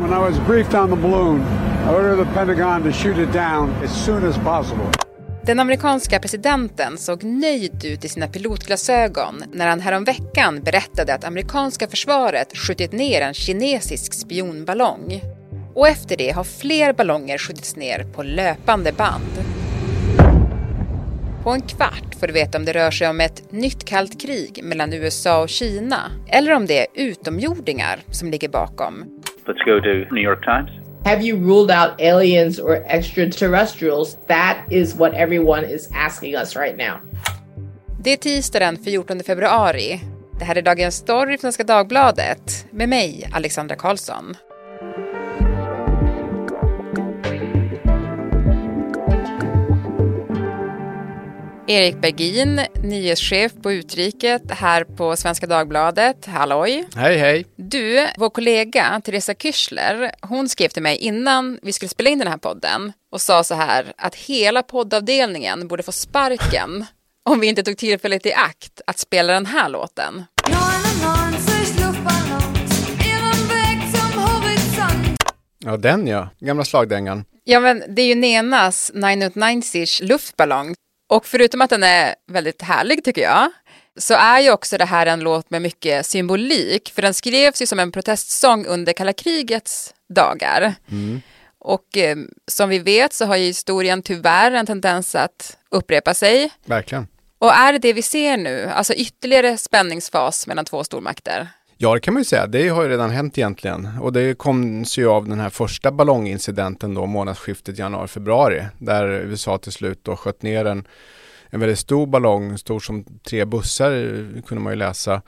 When I was briefed on the balloon, I ordered the Pentagon to shoot it down as soon as possible. Den amerikanska presidenten såg nöjd ut i sina pilotglasögon när han häromveckan berättade att amerikanska försvaret skjutit ner en kinesisk spionballong. Och efter det har fler ballonger skjutits ner på löpande band. På en kvart får du veta om det rör sig om ett nytt kallt krig mellan USA och Kina eller om det är utomjordingar som ligger bakom. Let's go to New York Times. Have you ruled out aliens or extraterrestrials? That is what everyone is asking us right now. Det är tisdag den 14 februari. Det här är Dagens Story från Svenska Dagbladet med mig, Alexandra Karlsson. Erik Bergin, nyhetschef på Utriket här på Svenska Dagbladet. Halloj! Hej, hej! Du, vår kollega Teresa Kyschler, hon skrev till mig innan vi skulle spela in den här podden och sa så här att hela poddavdelningen borde få sparken om vi inte tog tillfället i akt att spela den här låten. Ja, den ja. Gamla slagdängan. Ja, men det är ju Nenas 990 luftballong och förutom att den är väldigt härlig tycker jag, så är ju också det här en låt med mycket symbolik, för den skrevs ju som en protestsång under kalla krigets dagar. Mm. Och eh, som vi vet så har ju historien tyvärr en tendens att upprepa sig. Verkligen. Och är det det vi ser nu, alltså ytterligare spänningsfas mellan två stormakter? Ja, det kan man ju säga. Det har ju redan hänt egentligen. Och det kom sig av den här första ballongincidenten då, månadsskiftet januari-februari, där USA till slut då sköt ner en, en väldigt stor ballong, stor som tre bussar kunde man ju läsa,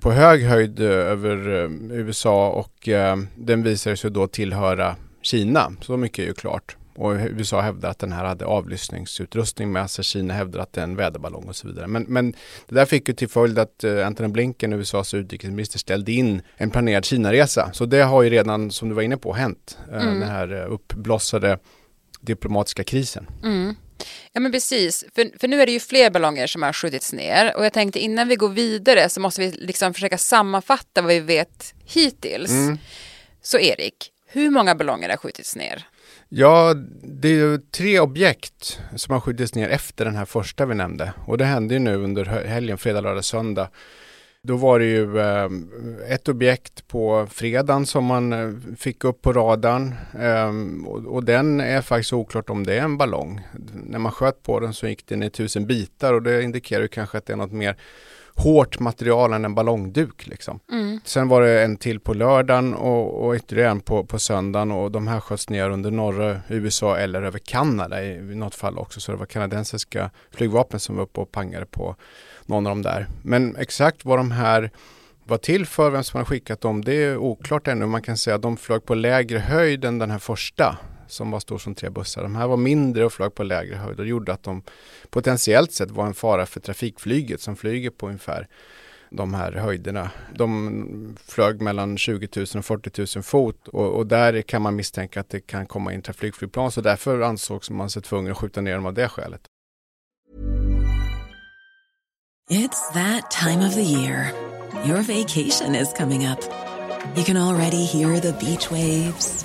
på hög höjd eh, över eh, USA och eh, den visade sig då tillhöra Kina. Så mycket är ju klart. Och USA hävdar att den här hade avlyssningsutrustning med sig. Kina hävdar att det är en väderballong och så vidare. Men, men det där fick ju till följd att uh, Antony Blinken, USAs utrikesminister, ställde in en planerad Kina-resa. Så det har ju redan, som du var inne på, hänt. Uh, mm. Den här uh, uppblossade diplomatiska krisen. Mm. Ja men precis, för, för nu är det ju fler ballonger som har skjutits ner och jag tänkte innan vi går vidare så måste vi liksom försöka sammanfatta vad vi vet hittills. Mm. Så Erik, hur många ballonger har skjutits ner? Ja, det är ju tre objekt som har skjutits ner efter den här första vi nämnde. Och det hände ju nu under helgen, fredag, lördag, söndag. Då var det ju eh, ett objekt på fredagen som man eh, fick upp på radarn. Ehm, och, den är faktiskt oklart om det är en ballong. När man sköt på den så gick den i tusen bitar och det indikerar ju kanske att det är något mer hårt material än en ballongduk. Liksom. Mm. Sen var det en till på lördagen och, och ytterligare en på, på söndagen och de här sköts ner under norra USA eller över Kanada i, i något fall också. Så det var kanadensiska flygvapen som var uppe och pangade på någon av dem där. Men exakt vad de här var till för, vem som har skickat dem, det är oklart ännu. Man kan säga att de flög på lägre höjd än den här första som var stor som tre bussar. De här var mindre och flög på lägre höjd och gjorde att de potentiellt sett var en fara för trafikflyget som flyger på ungefär de här höjderna. De flög mellan 20 000 och 40 000 fot och, och, där kan man misstänka att det kan komma in trafikflygplan så därför ansågs man sig tvungen att skjuta ner dem av det skälet. It's that time of the year. Your vacation is coming up. You can already hear the beach waves,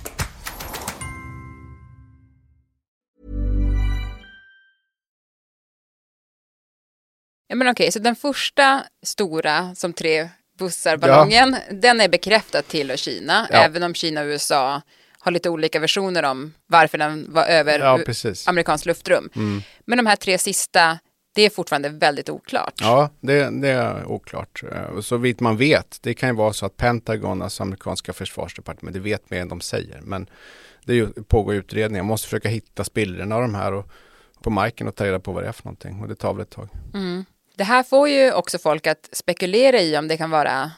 Ja, men okej, så den första stora som tre bussar-ballongen, ja. den är bekräftad till Kina, ja. även om Kina och USA har lite olika versioner om varför den var över ja, amerikanskt luftrum. Mm. Men de här tre sista, det är fortfarande väldigt oklart. Ja, det, det, är oklart. Eh, så vitt man vet, det kan ju vara så att Pentagon, alltså amerikanska försvarsdepartementet, vet mer än de säger. Men det pågår utredningar, man måste försöka hitta spillrorna av de här och, på marken och ta reda på vad det är för någonting. Och det tar väl ett tag. Mm. Det här får ju också folk att spekulera i om det kan vara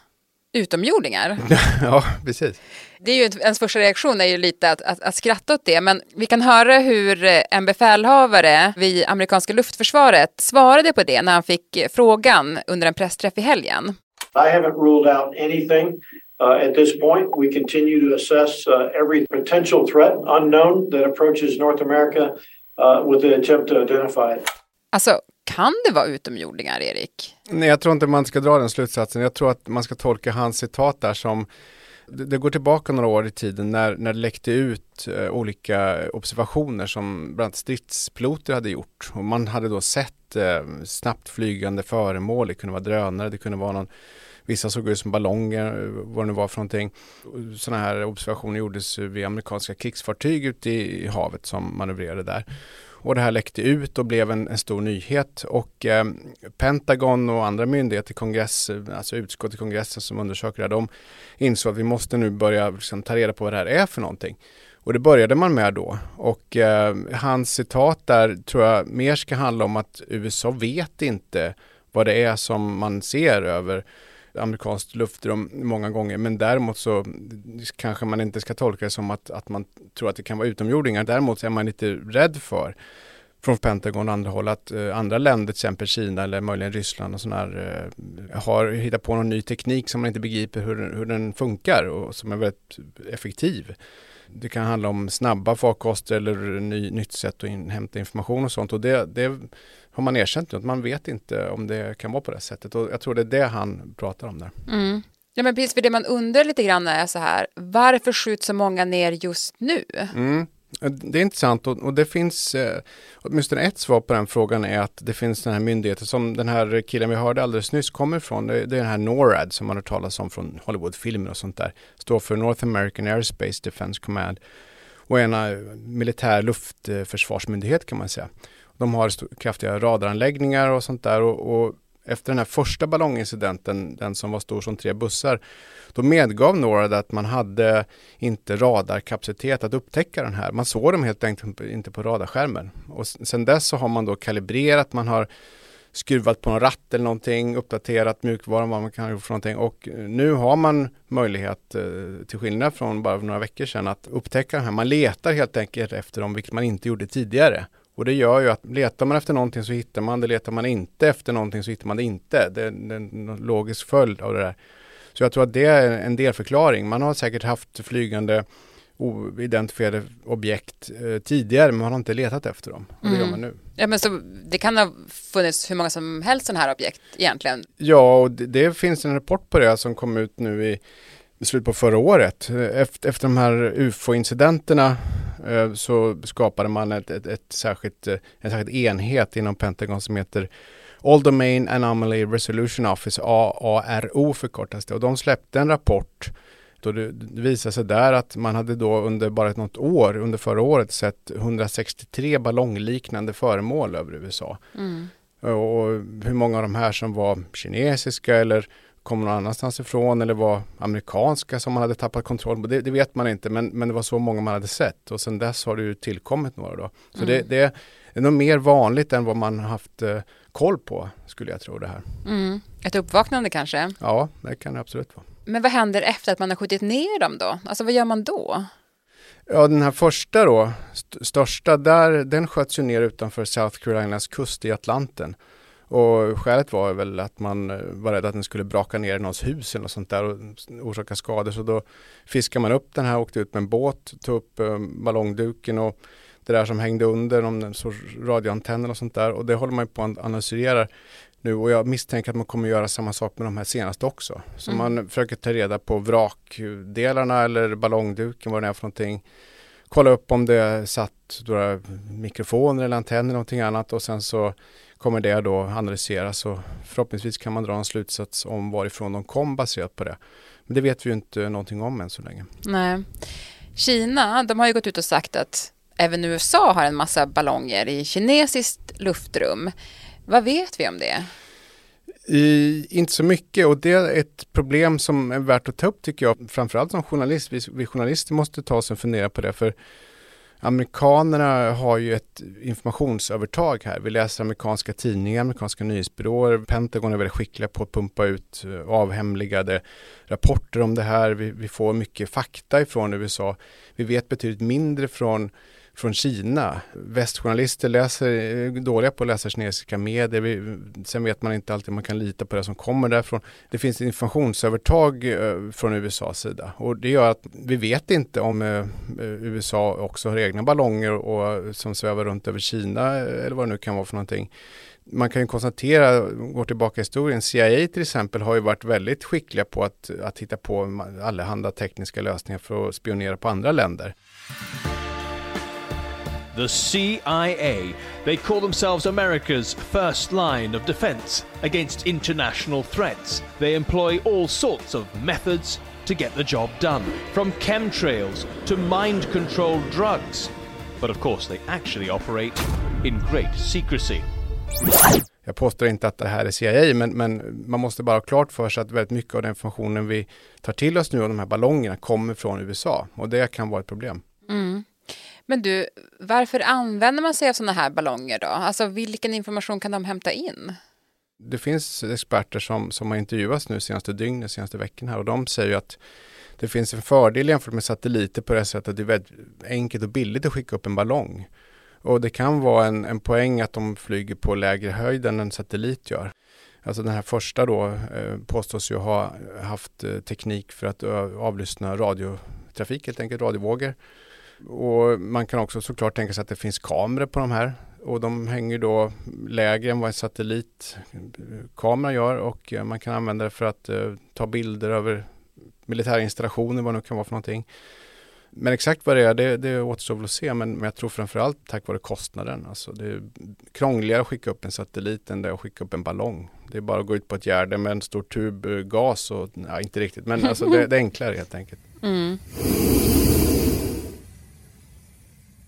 utomjordingar. ja, precis. Det är ju ens första reaktion är ju lite att, att, att skratta åt det, men vi kan höra hur eh, en befälhavare vid amerikanska luftförsvaret svarade på det när han fick eh, frågan under en pressträff i helgen. I haven't ruled out anything uh, at this point. We continue to assess uh, every potential threat unknown that approaches North America uh, with the attempt to identify it. Alltså, kan det vara utomjordingar, Erik? Nej, jag tror inte man ska dra den slutsatsen. Jag tror att man ska tolka hans citat där som det, går tillbaka några år i tiden när, när det läckte ut eh, olika observationer som bland annat stridspiloter hade gjort. Och man hade då sett eh, snabbt flygande föremål, det kunde vara drönare, det kunde vara någon Vissa såg ut som ballonger, eh, vad det nu var för någonting. Sådana här observationer gjordes vid amerikanska krigsfartyg ute i havet som manövrerade där. Och det här läckte ut och blev en, en stor nyhet och eh, Pentagon och andra myndigheter, kongress, alltså utskott i kongressen som undersöker det, här, de insåg att vi måste nu börja liksom, ta reda på vad det här är för någonting. Och det började man med då. Och eh, hans citat där tror jag mer ska handla om att USA vet inte vad det är som man ser över amerikanskt luftrum många gånger. Men däremot så kanske man inte ska tolka det som att, att man tror att det kan vara utomjordingar. Däremot är man lite rädd för från Pentagon och andra håll att eh, andra länder, till exempel Kina eller möjligen Ryssland och sådär, eh, har hittat på någon ny teknik som man inte begriper hur, hur den funkar och som är väldigt effektiv. Det kan handla om snabba farkoster eller ny, nytt sätt att inhämta information och sånt och det, det har man erkänt nu att man vet inte om det kan vara på det sättet och jag tror det är det han pratar om där. Mm. Ja men precis, för det man undrar lite grann är så här, varför skjuts så många ner just nu? Mm. Det är intressant och, och det finns eh, åtminstone ett svar på den frågan är att det finns den här myndigheten som den här killen vi hörde alldeles nyss kommer ifrån. Det, det är den här NORAD som man har talat om från Hollywoodfilmer och sånt där. Står för North American Airspace Defense Command och är en eh, militär luftförsvarsmyndighet kan man säga. De har kraftiga radaranläggningar och sånt där och, och efter den här första ballongincidenten, den som var stor som tre bussar, då medgav NORAD att man hade inte radarkapacitet att upptäcka den här. Man såg dem helt enkelt inte på radarskärmen. Och sen dess så har man då kalibrerat, man har skruvat på någon ratt eller någonting, uppdaterat mjukvaran, vad man kan ha gjort för någonting. Och eh, nu har man möjlighet, eh, till skillnad från bara några veckor sedan, att upptäcka den här. Man letar helt enkelt efter dem, vilket man inte gjorde tidigare. Och det gör ju att letar man efter någonting så hittar man det, letar man inte efter någonting så hittar man det inte. Det, det är en logisk följd av det där. Så jag tror att det är en delförklaring. Man har säkert haft flygande oidentifierade objekt eh, tidigare men man har inte letat efter dem. Och det mm. gör man nu. Ja, men så det kan ha funnits hur många som helst sådana här objekt egentligen? Ja, och det, det, finns en rapport på det som kom ut nu i, i slutet på förra året. Efter, efter de här ufo-incidenterna så skapade man ett, ett, ett särskilt, eh, en särskild enhet inom Pentagon som heter All Domain Anomaly Resolution Office, AARO förkortas det. Och de släppte en rapport och det, det visade sig där att man hade då under bara något år, under förra året, sett 163 ballongliknande föremål över USA. Mm. Och hur många av de här som var kinesiska eller kom någon annanstans ifrån eller var amerikanska som man hade tappat kontroll på. Det, det, vet man inte men, men det var så många man hade sett och sen dess har det ju tillkommit några då. Så mm. det, det, är nog mer vanligt än vad man haft eh, koll på skulle jag tro det här. Mm. Ett uppvaknande kanske? Ja, det kan det absolut vara. Men vad händer efter att man har skjutit ner dem då? Alltså vad gör man då? Ja, den här första då, st största, där, den sköts ju ner utanför South Carolinas kust i Atlanten. Och skälet var väl att man eh, var rädd att den skulle braka ner i någons hus eller något sånt där och orsaka skador. Så då fiskade man upp den här, åkte ut med en båt, tog upp eh, ballongduken och det där som hängde under, någon sorts radioantenner och sånt där. Och det håller man på att analysera nu och jag misstänker att man kommer göra samma sak med de här senaste också. Så mm. man försöker ta reda på vrakdelarna eller ballongduken, vad det är för någonting. Kolla upp om det satt några mikrofoner eller antenner eller någonting annat och sen så kommer det då analyseras och förhoppningsvis kan man dra en slutsats om varifrån de kom baserat på det. Men det vet vi ju inte någonting om än så länge. Nej. Kina, de har ju gått ut och sagt att även USA har en massa ballonger i kinesiskt luftrum. Vad vet vi om det? I, inte så mycket och det är ett problem som är värt att ta upp tycker jag. Framförallt som journalist. Vi, vi journalister måste ta oss en fundera på det. För Amerikanerna har ju ett informationsövertag här. Vi läser amerikanska tidningar, amerikanska nyhetsbyråer. Pentagon är väldigt skickliga på att pumpa ut eh, avhemligade rapporter om det här. Vi, vi får mycket fakta ifrån USA. Vi vet betydligt mindre från från Kina. Västjournalister läser, är dåliga på att läsa kinesiska medier. Vi, sen vet man inte alltid om man kan lita på det som kommer därifrån. Det finns informationsövertag eh, från USAs sida och det gör att vi vet inte om eh, USA också har egna ballonger och, som svävar runt över Kina eller vad det nu kan vara för någonting man kan ju konstatera, går tillbaka i historien, CIA till exempel har ju varit väldigt skickliga på att, att hitta på allehanda tekniska lösningar för att spionera på andra länder. The CIA. They call themselves America's first line of defense against international threats. They employ all sorts of methods to get the job done, from chemtrails to mind controlled drugs. But of course, they actually operate in great secrecy. Jag påstår inte att det här är CIA, men, men, man måste bara ha klart för sig att väldigt mycket av den informationen vi tar till oss nu av de här ballongerna kommer från USA och det kan vara ett problem. Mm. Men du, varför använder man sig av sådana här ballonger då? Alltså vilken information kan de hämta in? Det finns experter som, som har intervjuats nu senaste dygnet, senaste veckan här och de säger att det finns en fördel jämfört med satelliter på det sättet att det är väldigt enkelt och billigt att skicka upp en ballong. Och det kan vara en, en poäng att de flyger på lägre höjd än en satellit gör. Alltså den här första då eh, påstås ju ha haft eh, teknik för att eh, avlyssna radiotrafik, helt enkelt radiovågor. Och man kan också såklart tänka sig att det finns kameror på de här och de hänger då lägre än vad en satellitkamera gör och eh, man kan använda det för att eh, ta bilder över militärinstallationer, vad det nu kan vara för någonting. Men exakt vad det är, det, det återstår väl att se. Men, men jag tror framförallt tack vare kostnaden. Alltså det är krångligare att skicka upp en satellit än det att skicka upp en ballong. Det är bara att gå ut på ett gärde med en stor tub eh, gas och, ja, inte riktigt, men alltså det, det är enklare helt enkelt. Mm.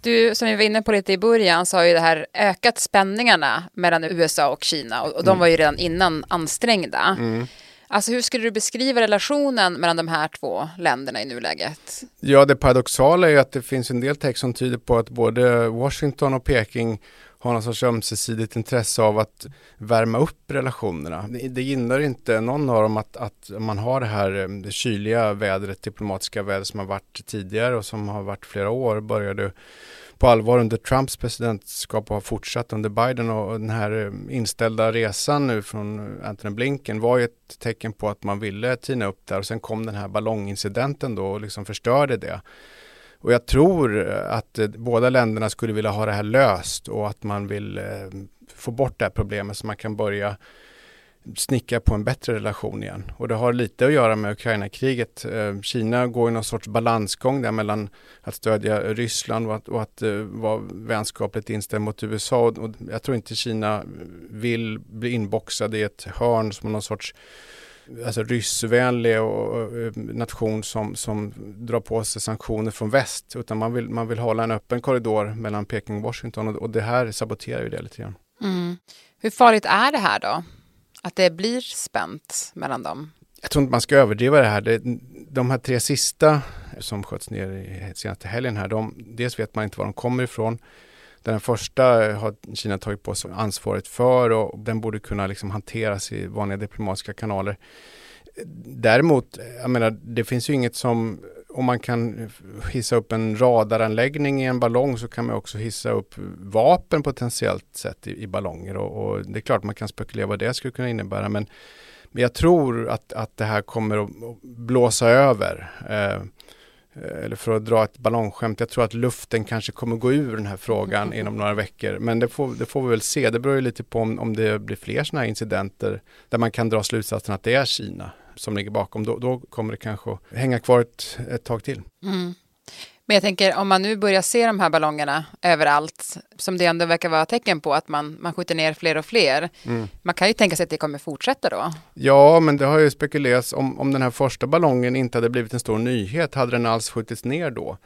Du, som vi var inne på lite i början, så har ju det här ökat spänningarna mellan USA och Kina och, och de mm. var ju redan innan ansträngda. Mm. Alltså hur skulle du beskriva relationen mellan de här två länderna i nuläget? Ja, det paradoxala är ju att det finns en del text som tyder på att både Washington och Peking har någon sorts ömsesidigt intresse av att värma upp relationerna. Det, det gynnar inte någon av dem att, att man har det här eh, det kyliga vädret, diplomatiska vädret som har varit tidigare och som har varit flera år började på allvar under Trumps presidentskap och har fortsatt under Biden och den här eh, inställda resan nu från Antony Blinken var ju ett tecken på att man ville tina upp där och sen kom den här ballongincidenten då och liksom förstörde det. Och jag tror eh, att eh, båda länderna skulle vilja ha det här löst och att man vill eh, få bort det här problemet så man kan börja snicka på en bättre relation igen. Och det har lite att göra med Ukraina-kriget. Eh, Kina går i någon sorts balansgång där mellan att stödja Ryssland och att, och att eh, vara vänskapligt inställd mot USA. Och jag tror inte Kina vill bli inboxad i ett hörn som någon sorts alltså ryssvänlig och, och, nation som, som drar på sig sanktioner från väst. Utan man vill, man vill hålla en öppen korridor mellan Peking och Washington och, och det här saboterar ju det lite grann. Mm. Hur farligt är det här då? Att det blir spänt mellan dem? Jag tror inte man ska överdriva det här. Det, de här tre sista som sköts ner i senaste helgen här, de, dels vet man inte var de kommer ifrån. Den första eh, har Kina tagit på sig ansvaret för och den borde kunna liksom hanteras i vanliga diplomatiska kanaler. Däremot, eh, jag menar, det finns ju inget som, om man kan hissa upp en radaranläggning i en ballong så kan man också hissa upp vapen potentiellt sett i, i ballonger och, och, det är klart man kan spekulera vad det skulle kunna innebära men, men jag tror att, att det här kommer att blåsa över. Eh, eller för att dra ett ballongskämt, jag tror att luften kanske kommer gå ur den här frågan inom några veckor. Men det får, det får vi väl se. Det beror ju lite på om, om det blir fler sådana här incidenter där man kan dra slutsatsen att det är Kina som ligger bakom, då, då kommer det kanske hänga kvar ett, ett tag till. Mm. Men jag tänker om man nu börjar se de här ballongerna överallt, som det ändå verkar vara tecken på att man, man skjuter ner fler och fler. Mm. Man kan ju tänka sig att det kommer fortsätta då. Ja, men det har ju spekulerats om, om den här första ballongen inte hade blivit en stor nyhet, hade den alls skjutits ner då?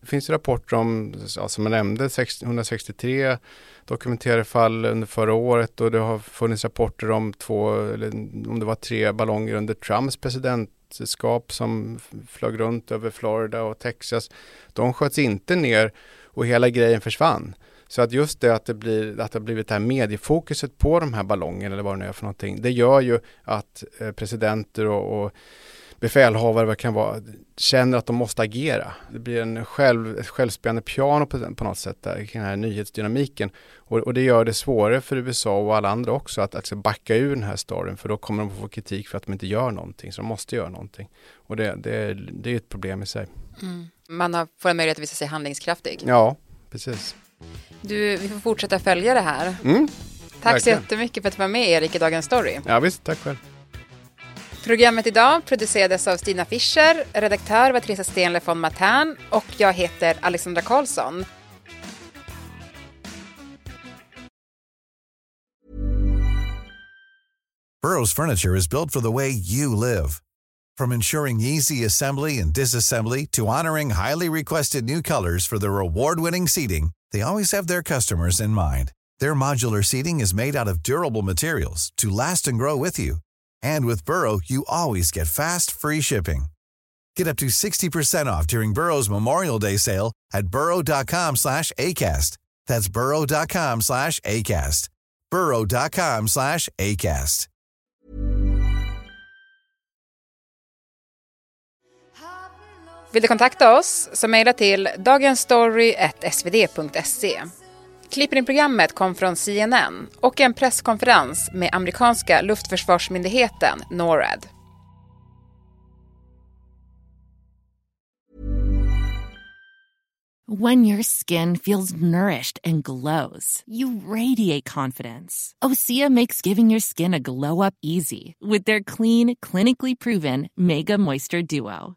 Det finns rapporter om, ja, som jag nämnde, 163 dokumenterade fall under förra året och det har funnits rapporter om två, eller om det var tre ballonger under Trumps presidentskap som flög runt över Florida och Texas. De sköts inte ner och hela grejen försvann. Så att just det att det, blir, att det har blivit det här mediefokuset på de här ballongerna eller vad det nu är för någonting. Det gör ju att eh, presidenter och, och befälhavare kan vara, känner att de måste agera. Det blir en själv, självspelande piano på, på något sätt där, den här nyhetsdynamiken. Och, och, det gör det svårare för USA och alla andra också att, att backa ur den här storyn för då kommer de få kritik för att de inte gör någonting, så de måste göra någonting. Och det, det, det är ett problem i sig. Mm. Man har, får en möjlighet att visa sig handlingskraftig. Ja, precis. Du, vi får fortsätta följa det här. Mm, tack verkligen. så jättemycket för att du var med Erik i Dagens Story. Ja visst, tack själv. Programmet idag producerades av Stina Fischer, redaktör var Teresa Stenle von Matern och jag heter Alexandra Karlsson. Burrow's furniture is built for the way you live. From ensuring easy assembly and disassembly to honoring highly requested new colors for their award-winning seating, they always have their customers in mind. Their modular seating is made out of durable materials to last and grow with you. And with Burrow, you always get fast, free shipping. Get up to 60% off during Burrow's Memorial Day sale at burrow.com slash ACAST. That's burrow.com slash ACAST. burrow.com slash ACAST. Vill du kontakta oss så mejla till dagensstory.svd.se. Klippen i programmet kom från CNN och en presskonferens med amerikanska luftförsvarsmyndigheten NORAD. When your skin feels nourished and glows, you radiate confidence. Osea makes giving your skin a glow up easy with their clean, clinically proven Mega Moisture Duo.